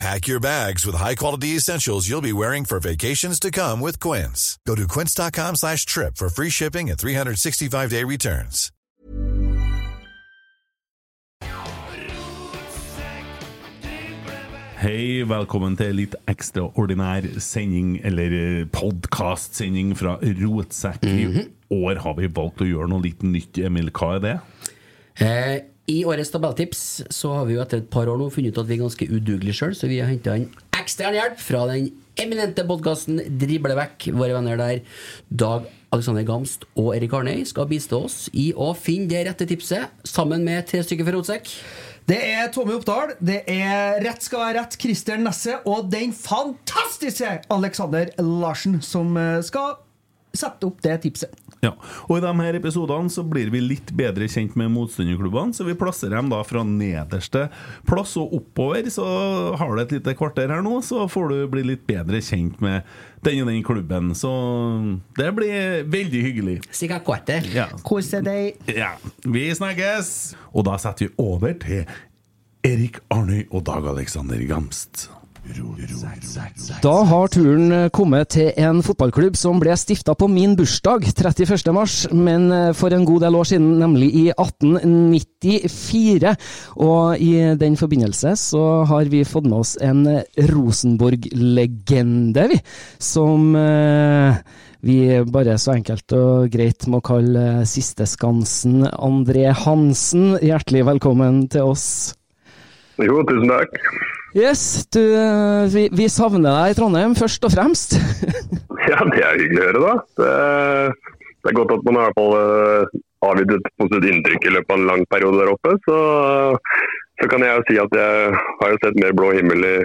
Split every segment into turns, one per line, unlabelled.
Pack your bags with high-quality essentials you'll be wearing for vacations to come with Quince. Go to quince.com slash trip for free shipping and 365-day returns.
Hei, velkommen til litt ekstraordinær sending, eller podkastsending fra Rotsekk. I år har vi valgt å gjøre noe litt nytt. Emil, hva er det?
Eh, I årets tabelltips så har vi jo etter et par år nå funnet ut at vi er ganske udugelige sjøl, så vi har henta inn ekstern hjelp fra den eminente podkasten Drible vekk. Våre venner der, Dag Alexander Gamst og Erik Arnøy, skal bistå oss i å finne det rette tipset, sammen med tre stykker fra Rotsekk.
Det er Tommy Oppdal, det er Rett skal være rett, Christer Nesse og den fantastiske Alexander Larsen som eh, skal sette opp det tipset.
Ja, og I de her episodene så blir vi litt bedre kjent med motstanderklubbene, så vi plasserer dem da fra nederste plass og oppover. Så har du et lite kvarter her nå, så får du bli litt bedre kjent med den og den klubben. Så det blir veldig hyggelig.
Sikkert kvarter.
Ja.
Kose deg.
ja. Vi snakkes! Og da setter vi over til Erik Arnøy og Dag Alexander Gamst.
Da har turen kommet til en fotballklubb som ble stifta på min bursdag, 31. mars, men eh, for en god del år siden, nemlig i 1894. Og i den forbindelse så har vi fått med oss en Rosenborg-legende, vi, som eh, vi bare så enkelt og greit må kalle Siste Skansen. André Hansen, hjertelig velkommen til oss.
Jo, tusen takk.
Yes, du, vi, vi savner deg i Trondheim, først og fremst.
Ja, det er hyggelig å høre, da. Det, det er godt at man har i hvert fall eh, avgitt et positivt inntrykk i løpet av en lang periode der oppe. Så, så kan jeg jo si at jeg har jo sett mer blå himmel i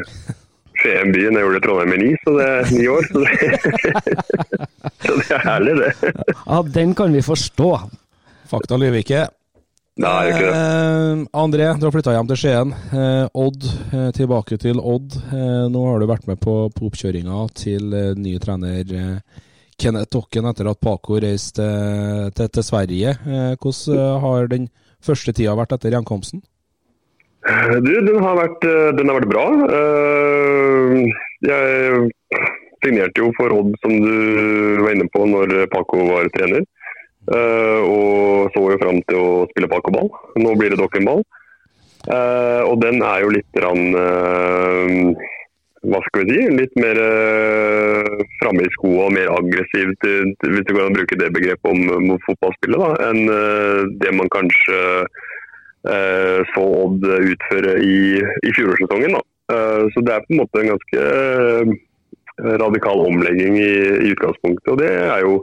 Skien by enn jeg gjorde i Trondheim i ni, så det er ni år. Så det, så det er herlig, det.
Ja, den kan vi forstå.
Fakta lyver ikke.
Nei, ikke det.
Eh, André, du har flytta hjem til Skien. Eh, Odd, eh, tilbake til Odd. Eh, nå har du vært med på, på oppkjøringa til ny trener Kenneth Okken etter at Paco reiste eh, til, til Sverige. Hvordan har den første tida vært etter gjenkomsten?
Du, den har vært, den har vært bra. Eh, Jeg signerte jo for Odd, som du var inne på, når Paco var trener. Eh, Og så jo fram til å spille Paco-ball. Nå blir det Dokken-ball. Eh, Og den er jo litt rann, eh, hva skal vi si, litt mer uh, framme i skoa og mer aggressiv, hvis du kan bruke det begrepet om, om fotballspillet, da, enn det man kanskje uh, så Odd utføre i, i fjorårssesongen. Eh, så det er på en måte en ganske uh, radikal omlegging i, i utgangspunktet. Og det er jo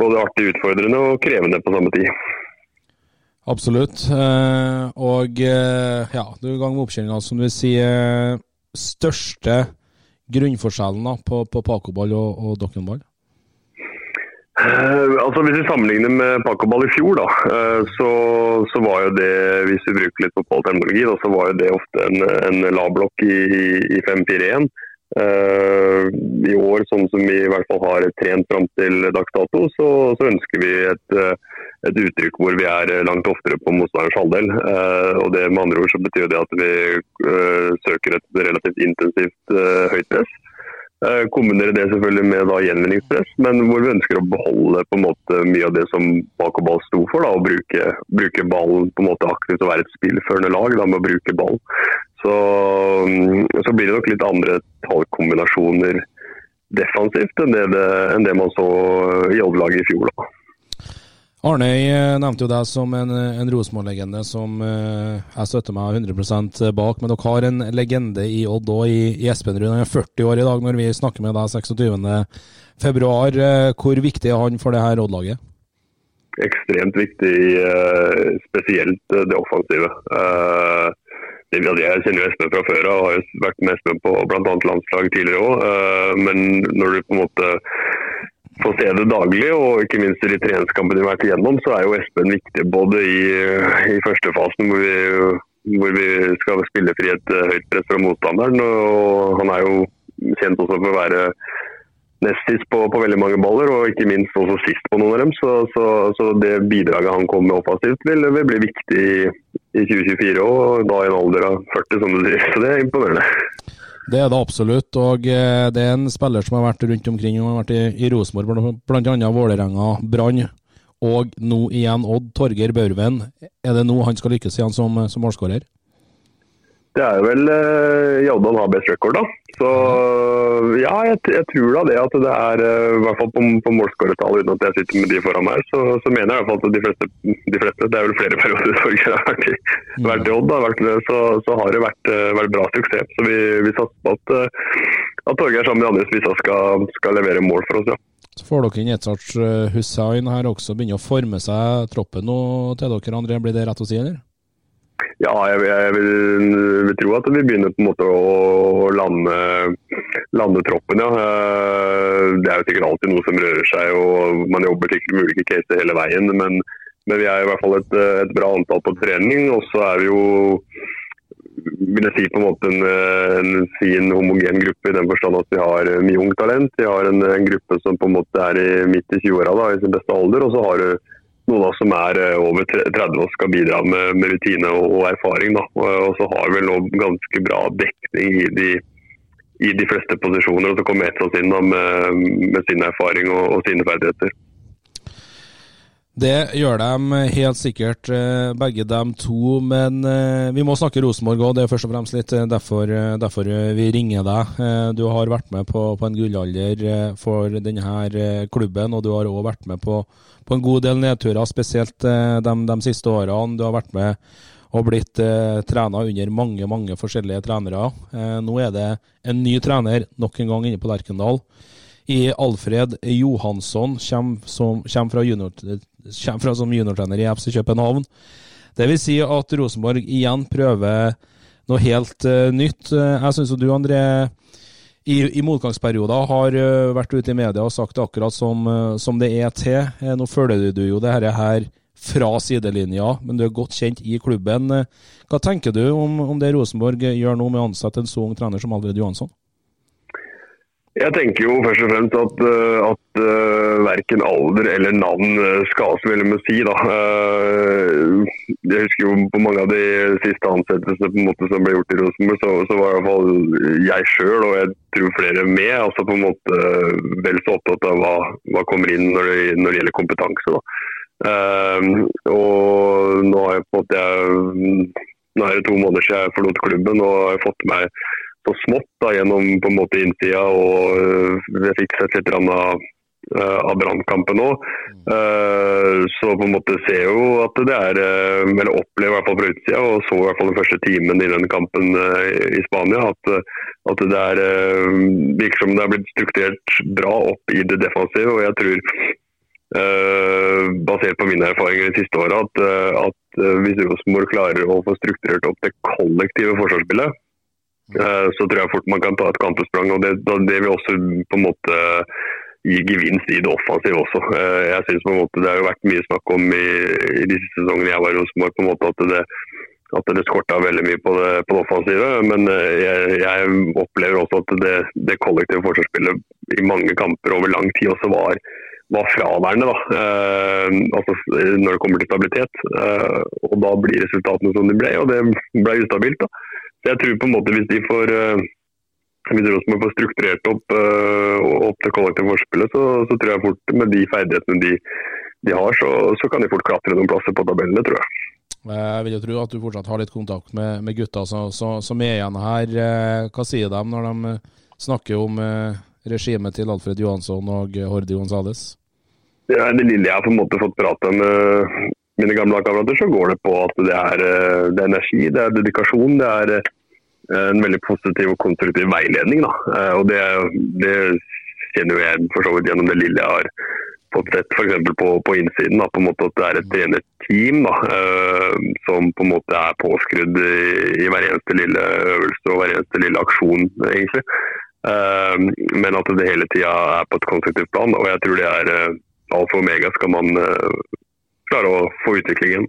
både artig, utfordrende og krevende på samme tid.
Absolutt. Eh, og eh, ja, du er i gang med oppkjøringa, som du sier. Største grunnforskjellen da, på, på Pacoball og, og Dokkenball?
Eh, altså Hvis vi sammenligner med Pacoball i fjor, da, eh, så, så var jo det, hvis vi bruker litt fotballterminologi, så var jo det ofte en, en lavblokk i, i 5-4-1. Eh, I år, sånn som vi i hvert fall har trent fram til dags dato, så, så ønsker vi et, eh, et, uttrykk hvor vi er langt oftere på motstanderens halvdel. Eh, og det med andre ord så betyr det at vi søker et relativt intensivt høyt press. Kombinere det selvfølgelig med da gjenvinningspress, men hvor vi ønsker å beholde på en måte mye av det som Bakoball sto for. da, Å bruke, bruke ballen på en måte aktivt og være et spillførende lag da, med å bruke ball. Så, mm, så, blir det nok litt andre tallkombinasjoner defensivt enn det, det, enn det man så i Odd-laget i fjor. da.
Arnøy eh, nevnte jo deg som en, en Rosenborg-legende som uh, jeg støtter meg 100% bak. Men dere har en legende i Odd og i, i Espenrud. Han er 40 år i dag når vi snakker med deg 26.2. Uh, hvor viktig er han for det her Odd-laget?
Ekstremt viktig, spesielt det offensive. Jeg kjenner jo Espen fra før og har jo vært med Espen på bl.a. landslag tidligere òg. Eh, men når du på en måte får stedet daglig, og ikke minst i de treningskampene vi har vært igjennom, så er jo Espen viktig både i, i første fasen hvor vi, hvor vi skal spille fri et høyt press fra motstanderen. og Han er jo kjent også for å være nest sist på, på, veldig mange baller, og ikke minst også sist på noen av dem. Så, så, så det bidraget han kom med offensivt, vil, vil bli viktig i, i 2024 og da i en alder av 40, som du sier. Så det er imponerende.
Det er det absolutt, og eh, det er en spiller som har vært rundt omkring. Han har vært i, i Rosenborg, bl.a. Vålerenga, Brann og nå igjen Odd. Torgeir Børven. Er det nå han skal lykkes igjen som, som målskårer?
Det er vel uh, Joddan har best record, da. Så ja, jeg, jeg, tror da det at det er uh, i hvert fall på, på målskårertall, uten at jeg sitter med de foran meg, så, så mener jeg i hvert fall at de fleste, de fleste Det er vel flere perioder Torgeir har vært i, vært Odd, så, så, har det vært, uh, vært, bra suksess. Så vi, vi satser på at, at Torgeir sammen med Anders spissa skal, skal, levere mål for oss, ja.
Så får dere inn Etzarts Hussein her også, begynner å forme seg troppen nå til dere, André. Blir det rett å si, eller?
Ja, jeg, jeg vil, vil, tro at vi begynner på en måte å lande, lande troppen. ja. Eh, det er jo sikkert alltid noe som rører seg, og man jobber sikkert med ulike caser hele veien. Men, men, vi er i hvert fall et, et bra antall på trening. Og så er vi jo vil jeg si på en måte en, en fin, homogen gruppe i den forstand at vi har mye ungt talent. Vi har en, en, gruppe som på en måte er i, midt i 20-åra i sin beste alder. og så har du noen av oss som er eh, over 30 og skal bidra med, med rutine og, og erfaring. Da. Og så har vi nå ganske bra dekning i de, i de fleste posisjoner. Og så kommer Etsas inn da, med, med, sin erfaring og, og sine ferdigheter.
Det gjør de helt sikkert, eh, begge dem to. Men eh, vi må snakke Rosenborg òg. Det er først og fremst litt derfor, derfor, vi ringer deg. Du har vært med på, på en gullalder for denne klubben, og du har òg vært med på på en god del nedturer, spesielt eh, de, de, siste årene. Du har vært med og blitt eh, trena under mange mange forskjellige trenere. Eh, nå er det en ny trener nok en gang inne på Lerkendal. I Alfred Johansson som, kommer fra, som juniortrener i FC København. Det vil si at Rosenborg igjen prøver noe helt uh, nytt. Jeg syns du, André, i, i motgangsperioder har uh, vært ute i media og sagt det akkurat som, uh, som det er til. Nå følger du jo det her fra sidelinja, men du er godt kjent i klubben. Hva tenker du om, om det Rosenborg gjør nå med å ansette en så ung trener som Alfred Johansson?
Jeg tenker jo først og fremst at, eh, at uh, verken alder eller navn eh, skal så veldig å si. Da. Jeg husker jo på mange av de siste ansettelsene som ble gjort i Rosenborg, så, så var i jeg sjøl, og jeg tror flere med, altså på en måte vel så opptatt av hva, hva kommer inn når det, når det gjelder kompetanse. Og nå har jeg på en måte nå er det to måneder siden jeg forlot klubben og har fått meg så smått da, gjennom på en måte innsida. og Jeg fikk sett litt av, uh, av brannkampen òg. Uh, så på en måte ser jeg jo at det er Eller opplever i hvert fall fra utsida, og så i hvert fall den første timen i den kampen i Spania, at, at det er, virker som det er blitt strukturert bra opp i det defensive. og jeg tror Uh, basert på mine erfaringer de siste åra, at, at hvis Rosenborg klarer å få strukturert opp det kollektive forsvarsspillet, Eh, så tror jeg fort man kan ta et kampesprang og det, det, vil også på en måte gi gevinst i det offensive også. Eh, jeg synes på en måte Det har jo vært mye snakk om i, i de siste sesongene jeg var i Rosenborg, på en måte at det, at det skorta veldig mye på det, på det offensive. Men eh, jeg, jeg, opplever også at det, det kollektive forsvarsspillet i mange kamper over lang tid også var, var fraværende. Da. Eh, altså når det kommer til stabilitet. Eh, og da blir resultatene som de ble, og det ble ustabilt. Da. Jeg tror på en måte hvis de får eh, hvis Rosenborg får strukturert opp, uh, opp det kollektive forspillet, så, så, tror jeg fort med de ferdighetene de, de har, så, så, kan de fort klatre noen plasser på tabellene, tror jeg.
Jeg vil jo tro at du fortsatt har litt kontakt med, med gutta som, som er igjen her. Eh, hva sier de når de eh, snakker om regimet til Alfred Johansson og Hordi Gonzales?
Ja, det lille jeg har på en måte fått prate med mine gamle kamerater, så går det på at det er, det er energi, det er dedikasjon. det er en veldig positiv og konstruktiv veiledning. Da. Eh, og det, det kjenner jeg for så vidt gjennom det lille jeg har fått sett f.eks. På, på innsiden. Da, på en måte At det er et trenerteam da, eh, som på en måte er påskrudd i, i, hver eneste lille øvelse og hver eneste lille aksjon, egentlig. Eh, men at det hele tida er på et konstruktivt plan. Og jeg tror det er alfa og omega skal man klare å få utviklingen.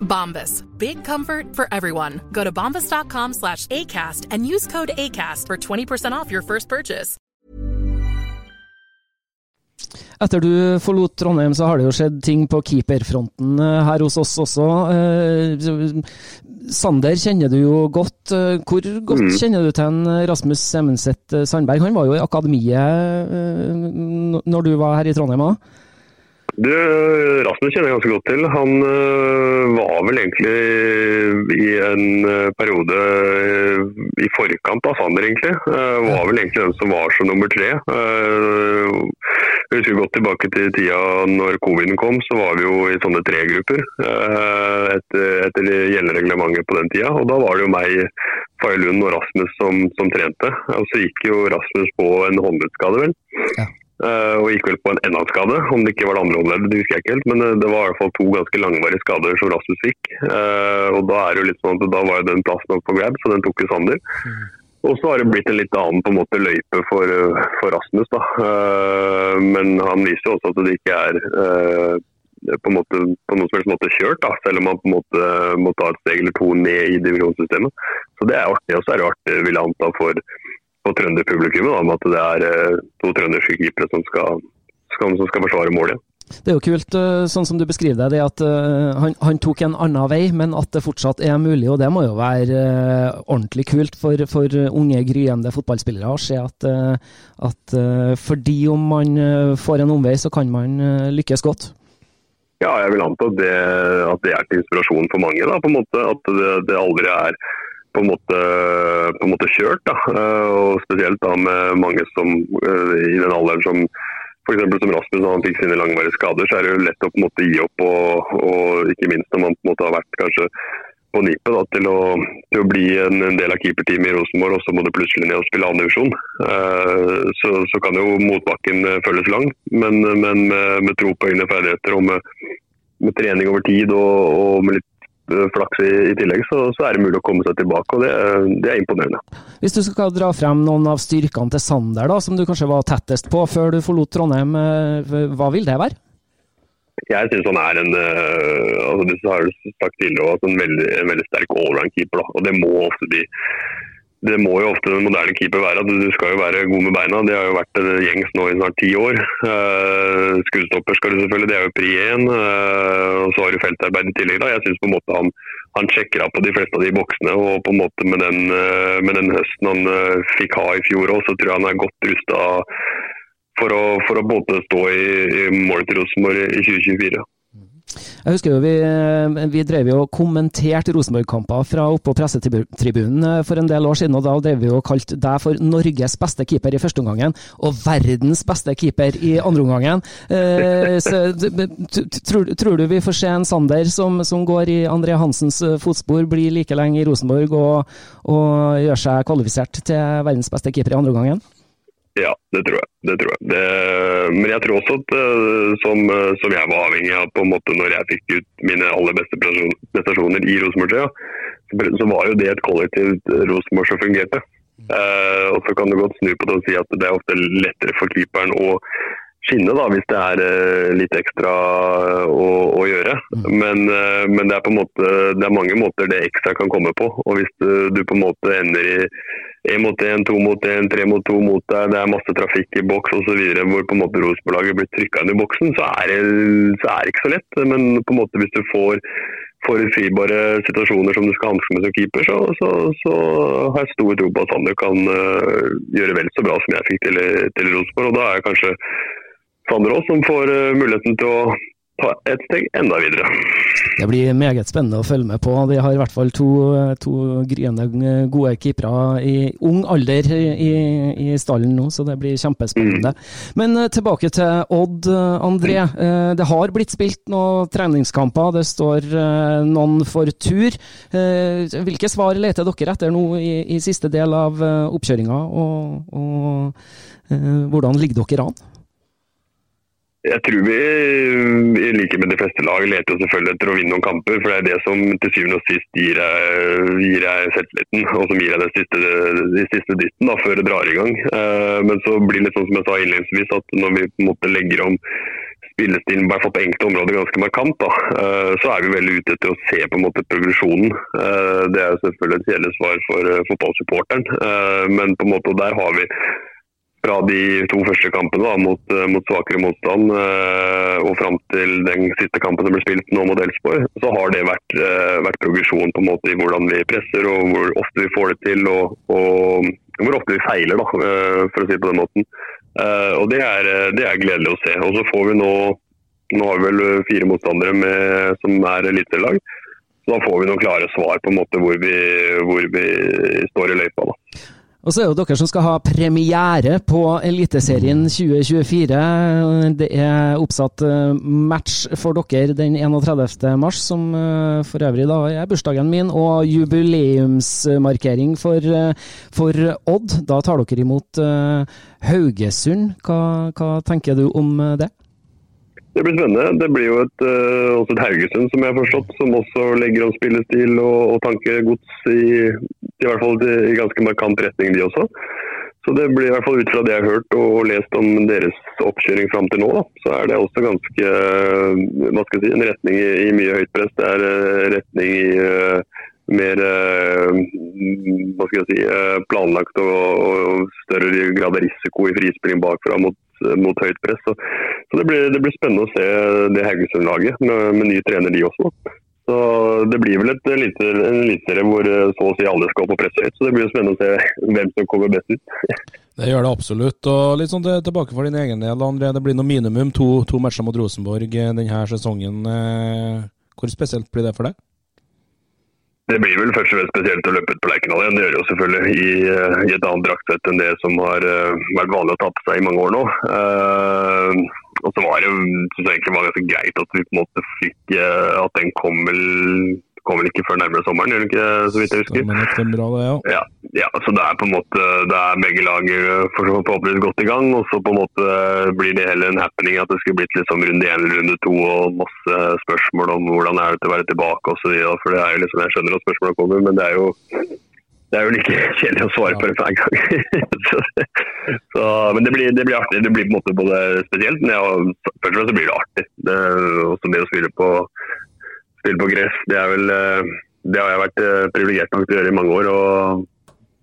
Bombas. Big comfort for everyone. Go to bombas.com slash ACAST and use code ACAST for 20% off your first purchase.
Etter du forlot Trondheim, så har det jo skjedd ting på keeperfronten eh, her hos oss også. Eh, Sander kjenner du jo godt. Eh, hvor godt mm. kjenner du til en Rasmus Semenseth Sandberg? Han var jo i akademiet når du var her i Trondheim òg?
Du, Rasmus kjenner jeg ganske godt til. Han øh, var vel egentlig i en øh, periode øh, i forkant av Sander, egentlig. var vel egentlig den som var som nummer tre. jeg husker godt tilbake til tida når covid kom, så var vi jo i sånne tregrupper. etter, etter gjeldende reglementet på den tida. Og da var det jo meg, Faye Lund og Rasmus som, som, trente. Og så gikk jo Rasmus på en håndleddskade, vel. Ja. Uh, og gikk vel på en enda skade, om det ikke var det andre håndleddet, det husker jeg ikke helt. Men uh, det var i hvert fall to ganske langvarige skader som Rasmus fikk. Uh, og da er det jo litt sånn at da var jo den plassen opp på grab, så den tok jo Sander. Og så har det blitt en litt annen på en måte løype for, for Rasmus, da. men han viser jo også at det ikke er på, måte, på noen som helst måte kjørt, da, selv om han på en måte må ta et steg eller to ned i divisjonssystemet. Så det er artig. Og så er det artig, vil jeg anta, for på trønderpublikummet om at det er eh, to trønderske keepere som skal, skal, som skal forsvare målet.
Det er jo kult, eh, sånn som du beskriver det, at uh, han, han, tok en annen vei, men at det fortsatt er mulig. og Det må jo være ordentlig kult for, for unge, gryende fotballspillere å se at, at fordi om man får en omvei, så kan man lykkes godt.
Ja, jeg vil anta det, at det, er til inspirasjon for mange. Da, på en måte, At det, det aldri er på en måte, på en måte kjørt. Da. Eh, og Spesielt da med mange som eh, i den alderen som f.eks. som Rasmus han fikk sine langvarige skader, så er det jo lett å på en måte gi opp. Og, og ikke minst når man på en måte har vært kanskje på nippet da, til, å, til, å, bli en, en del av keeperteamet i Rosenborg, og så må du plutselig ned og spille andredivisjon. Uh, så, så kan jo motbakken føles lang, men, men med, med, tro på egne ferdigheter og med, med trening over tid og, og med litt eh, flaks i, i tillegg, så, så, er det mulig å komme seg tilbake. og det, det, er imponerende.
Hvis du skal dra frem noen av styrkene til Sander, da, som du kanskje var tettest på før du forlot Trondheim, hva vil det være?
Jeg syns han er en altså det har du sagt tidligere, en veldig, en veldig sterk allround-keeper. og Det må ofte bli det må jo ofte den moderne keeper være. at Du skal jo være god med beina. Det har jo vært gjengs nå i snart ti år. Uh, skuddstopper skal du selvfølgelig, det er jo pri én. Uh, og så har du feltarbeid i tillegg. da. Jeg syns på en måte han, han, sjekker av på de fleste av de boksene. og på en måte Med den, uh, med den høsten han fikk ha i fjor òg, så tror jeg han er godt rusta for for å både stå i, i målet til Rosenborg i 2024.
Jeg husker jo vi, vi drev jo og kommenterte Rosenborg-kamper fra oppå pressetribunen eh, for en del år siden, og da drev vi og kalte deg for Norges beste keeper i første omgangen og verdens beste keeper i andre omgangen. Eh, tror, tror, du vi får se en Sander som, som går i André Hansens eh, fotspor, blir like lenge i Rosenborg og, og gjør seg kvalifisert til verdens beste keeper i andre omgangen?
Ja, det tror jeg. Det tror jeg. Det, men jeg tror også at uh, som, uh, som, jeg var avhengig av på en måte når jeg fikk ut mine aller beste prestasjoner i Rosenborg, så, var jo det et kollektivt Rosenborg som fungerte. Uh, og Så kan du godt snu på det og si at det er ofte lettere for keeperen å skinne da, hvis det er litt ekstra å, å gjøre. Mm. Men, men, det er på en måte, det er mange måter det ekstra kan komme på. og Hvis du, du på en måte ender i én mot én, to mot én, tre mot to mot deg, det er masse trafikk i boks osv. Hvor på en måte Rosenborg-laget blir trykka inn i boksen, så er, det, så er, det, ikke så lett. Men på en måte hvis du får forutsigbare situasjoner som du skal hanske med som keeper, så, så, så, har jeg stor tro på at Sander kan uh, gjøre vel så bra som jeg fikk til, til Rosenborg. Og da er det kanskje Sander òg som får uh, muligheten til å ta et steg enda videre.
Det blir meget spennende å følge med på. Vi har i hvert fall to, to gryende gode keepere i ung alder i, i, stallen nå, så det blir kjempespennende. Mm. Men eh, tilbake til Odd, André. Eh, det har blitt spilt noen treningskamper, det står eh, noen for tur. Hvilke svar leter dere etter nå i, i siste del av oppkjøringa, og, og hvordan ligger dere an?
Jeg tror vi, i likhet med de fleste lag, leter jo selvfølgelig etter å vinne noen kamper. For det er det som til syvende og sist gir deg, selvtilliten, og som gir deg den siste, de siste dytten da, før det drar i gang. Uh, men så blir det litt sånn som jeg sa innledningsvis, at når vi på en måte legger om spillestilen i hvert fall på enkelte områder ganske markant, da, så er vi veldig ute etter å se på en måte progresjonen. Det er selvfølgelig et kjedelig svar for fotballsupporteren, men på en måte der har vi fra de to første kampene da, mot, eh, mot, svakere motstand eh, og fram til den siste kampen som ble spilt nå mot Elfsborg, så har det vært, eh, vært, progresjon på en måte i hvordan vi presser og hvor ofte vi får det til. og, og hvor ofte vi feiler, da, for å si det på den måten. Og det er, det er, gledelig å se. Og så får vi nå Nå har vi vel fire motstandere med, som er elitelag. Så da får vi noen klare svar på en måte hvor vi, hvor vi står i løypa. da.
Og så er det dere som skal ha premiere på Eliteserien 2024. Det er oppsatt eh, match for dere den 31. mars, som eh, for øvrig da er bursdagen min, og jubileumsmarkering for, eh, for Odd. Da tar dere imot Haugesund. Hva, hva tenker du om det?
Det blir spennende. Det blir jo et, uh, også et Haugesund, som jeg har forstått, som også legger om spillestil og, og tankegods i, i hvert fall i ganske markant retning, de også. Så det blir i hvert fall ut fra det jeg har hørt og lest om deres oppkjøring fram til nå, da, så er det også ganske uh, hva skal jeg si, en retning i, i mye høyt press. Det er uh, retning i mer hva skal jeg si, planlagt og, og, større grad av risiko i frispilling bakfra mot Eh, mot høyt press. Så, så det, blir, det, blir, spennende å se det Haugesund-laget med, med ny trener, de også. Så Det blir vel et lite, en eliteserie hvor eh, så å si alle skal på presse høyt. Så det blir spennende å se hvem som kommer best ut.
det gjør det absolutt. og litt sånn Tilbake for din egen del, André. Det blir noe minimum to, to matcher mot Rosenborg eh, denne sesongen. Hvor spesielt blir det for deg?
Det blir vel først og fremst spesielt å løpe ut på Lerkendal igjen. Det gjør det jo selvfølgelig i, eh, i et annet draktsett enn det som har uh, vært vanlig å ta på seg i mange år nå. Uh, og så var det synes jeg egentlig var ganske greit at vi på en måte fikk At den kom vel, kom vel ikke før nærmere sommeren, gjør den ikke så vidt jeg husker.
Bra det, ja.
ja. ja, så det er på en måte det er begge lag eh, forhåpentligvis godt i gang. Og så på en måte blir det heller en happening at det skulle blitt liksom runde én eller runde to og masse spørsmål om hvordan er det til å være tilbake osv. For det er jo liksom, jeg skjønner at spørsmålene kommer, men det er jo det er jo like kjedelig å svare på det hver gang. så, så, men det blir, det blir, artig. Det blir på en måte både spesielt, men jeg, først og fremst blir det artig. Det, også det å spille på, spille på gress, det vel eh, det har jeg vært eh, privilegert nok til å gjøre i mange år. og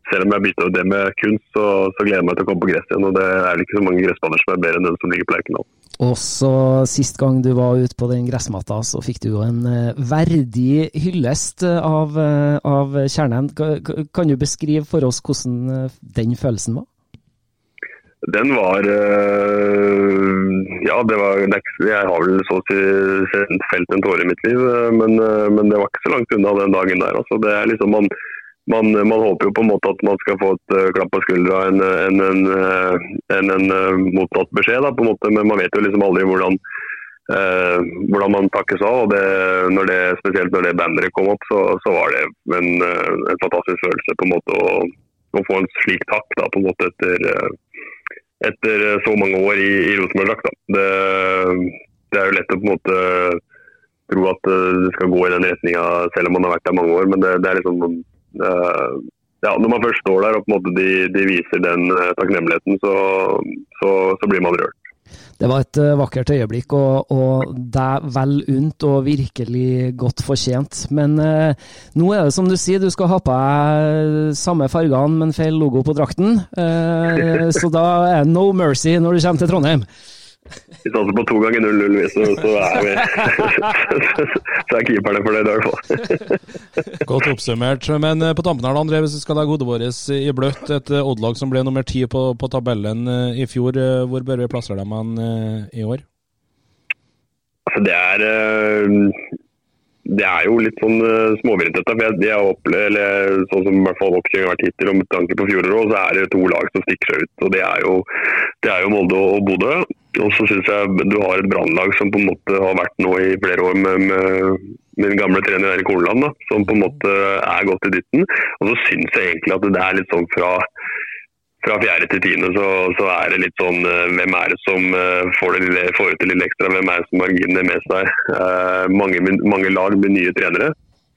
selv om jeg bytta ut det med kunst, så, så, gleder jeg meg til å komme på gress igjen. og Det er ikke så mange gressbaner som er bedre enn den som ligger på Lerkendal.
Og så Sist gang du var ute på den gressmatta, så fikk du jo en uh, verdig hyllest av, av Kjernen. Kan du beskrive for oss hvordan den følelsen var?
Den var Ja, det var Jeg har vel så å si felt en tåre i mitt liv, men, men, det var ikke så langt unna den dagen der. Altså, det er liksom man man, man, håper jo på en måte at man skal få et klapp på skuldra en, en, en, en mottatt beskjed, da, på en måte, men man vet jo liksom aldri hvordan, eh, hvordan man takkes av. og det, når det, Spesielt når det banneret kom opp, så, så var det en, fantastisk følelse på en måte å, å, få en slik takk da, på en måte etter, etter så mange år i, i Rosenborg-drakt. Det, det er jo lett å på en måte tro at det skal gå i den retninga selv om man har vært der mange år, men det, det er liksom uh, ja, når man først står der og på en måte de, de viser den eh, takknemligheten, så, så, så, blir man rørt.
Det var et uh, vakkert øyeblikk, og, og er vel unt og virkelig godt fortjent. Men eh, nå er det som du sier, du skal ha på deg samme fargene, men feil logo på drakten. Eh, så da er no mercy når du kommer til Trondheim.
Vi satser på to ganger 0-0, så, så, er vi Så er keeperne fornøyd, i hvert fall.
Godt oppsummert. Men eh, på tampen her, André, hvis vi skal legge hodet vårt i bløtt, et eh, Odd-lag som ble nummer ti på, på, tabellen eh, i fjor, hvor bør vi plassere dem i år?
Altså, det er det er jo litt sånn uh, småvirrete. For jeg, jeg opplever, eller sånn som i hvert fall oppkjøringen har vært hittil, og med tanke på fjoråret, så er det to lag som stikker seg ut. og Det er jo, det er jo Molde og Bodø. Og så syns jeg du har et brannlag som på en måte har vært nå i flere år med, med min gamle trener Erik Horneland, som på en måte er godt i dytten. Og så syns jeg egentlig at det er litt sånn fra fra fjerde til tiende så, så, er det litt sånn uh, Hvem er det som uh, får, det lille, får ut det lille ekstra? Hvem er det som marginene med seg? Uh, mange, mange, lag med nye trenere,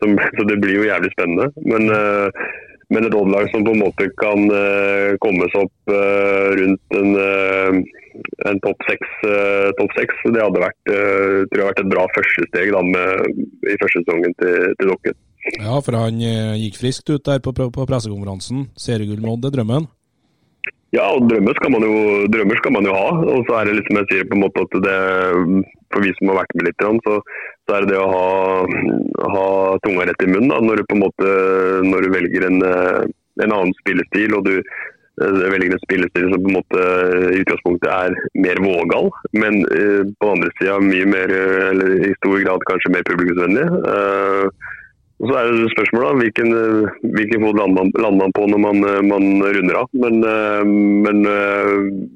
som, så det blir jo jævlig spennende. Men, men et Odd-lag som på en måte kan komme seg opp rundt en, en topp seks, top det hadde vært, tror jeg vært et bra førstesteg da, i første sesongen til, til dere.
Ja, for han gikk friskt ut der på, på pressekonferansen. Seriegull med Odd er drømmen?
Ja, og drømmer skal, man jo, drømmer skal man jo ha. Og så er det liksom jeg sier på en måte at det, For vi som har vært med litt, så, så er det det å ha, ha tunga rett i munnen da, når, du på en måte, når du velger en, en annen spillestil. og du eh, velger en spillestil som på en måte i utgangspunktet er mer vågal, men eh, på den andre sida mye mer, eller i stor grad kanskje mer publikumsvennlig. Eh, og Så er det spørsmålet hvilken, hvilken fot lander man, lander man, på når man, man runder av. Men, eh, men, eh,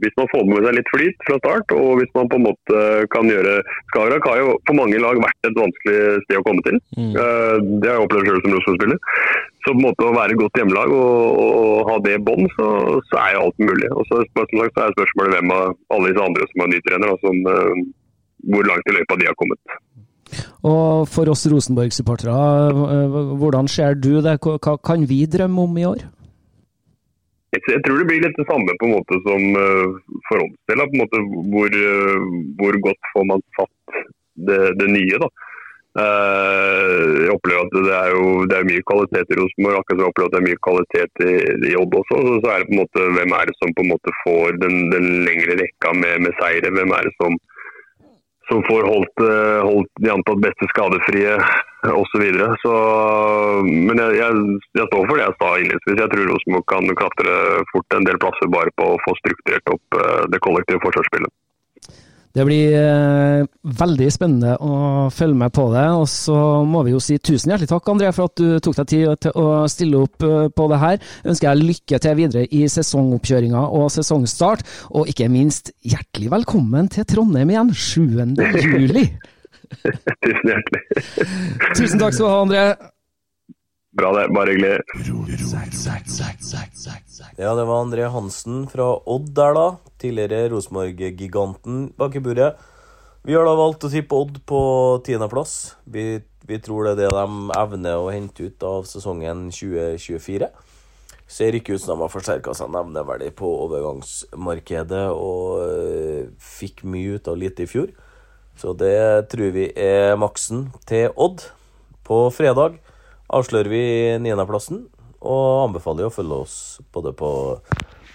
hvis man får med seg litt flyt fra start, og hvis man på en måte kan gjøre Skagerrak har jo for mange lag vært et vanskelig sted å komme til. Mm. Eh, det har jeg opplevd selv som Rosenborg-spiller. Så på en måte å være godt hjemmelag og, og ha det i bånn, så, så, er jo alt mulig. Og så, som sagt, så er spørsmålet hvem av alle disse andre som er nytrenere, som, hvor langt i løypa de har kommet.
Og for oss Rosenborg-supportere, eh, hvordan ser du det? Hva kan vi drømme om i år?
Jeg tror det blir litt det samme på en måte som eh, for oss del. Hvor, eh, hvor, godt får man satt det, det nye. da. Jeg opplever at det er jo det er mye kvalitet i Rosenborg, akkurat som jeg opplever at det er mye kvalitet i, i Odd også. Så er det på en måte hvem er det som på en måte får den, den lengre rekka med, med seire. Hvem er det som som får holdt, eh, holdt de antatt beste skadefrie osv. Så videre. så, men jeg, jeg, jeg, står for det jeg sa innledningsvis. Jeg tror Rosenborg kan klatre fort en del plasser bare på å få strukturert opp eh, det kollektive forsvarsspillet.
Det blir eh, veldig spennende å følge med på det. Og så må vi jo si tusen hjertelig takk, André, for at du tok deg tid til å stille opp eh, på det her. Ønsker jeg lykke til videre i sesongoppkjøringa og sesongstart. Og ikke minst, hjertelig velkommen til Trondheim igjen 7. juli.
tusen hjertelig.
tusen takk skal du ha, André.
Bra, det. Bare hyggelig.
Ja, det var André Hansen fra Odd der, da. Tidligere Rosenborg-giganten bak i buret. Vi har da valgt å tippe Odd på tiendeplass. Vi, vi tror det er det de evner å hente ut av sesongen 2024. Ser ikke ut som de har forsterka seg nevneverdig på overgangsmarkedet og øh, fikk mye ut av lite i fjor. Så det tror vi er maksen til Odd. På fredag avslører vi niendeplassen, og anbefaler å følge oss både på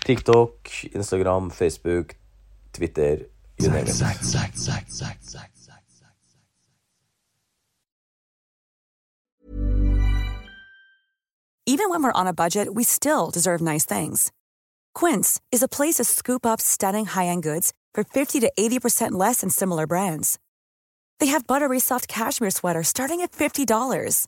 TikTok, Instagram, Facebook, Twitter you.
Even when we're on a budget, we still deserve nice things. Quince is a place to scoop up stunning high-end goods for 50 to 80% less than similar brands. They have buttery soft cashmere sweaters starting at $50,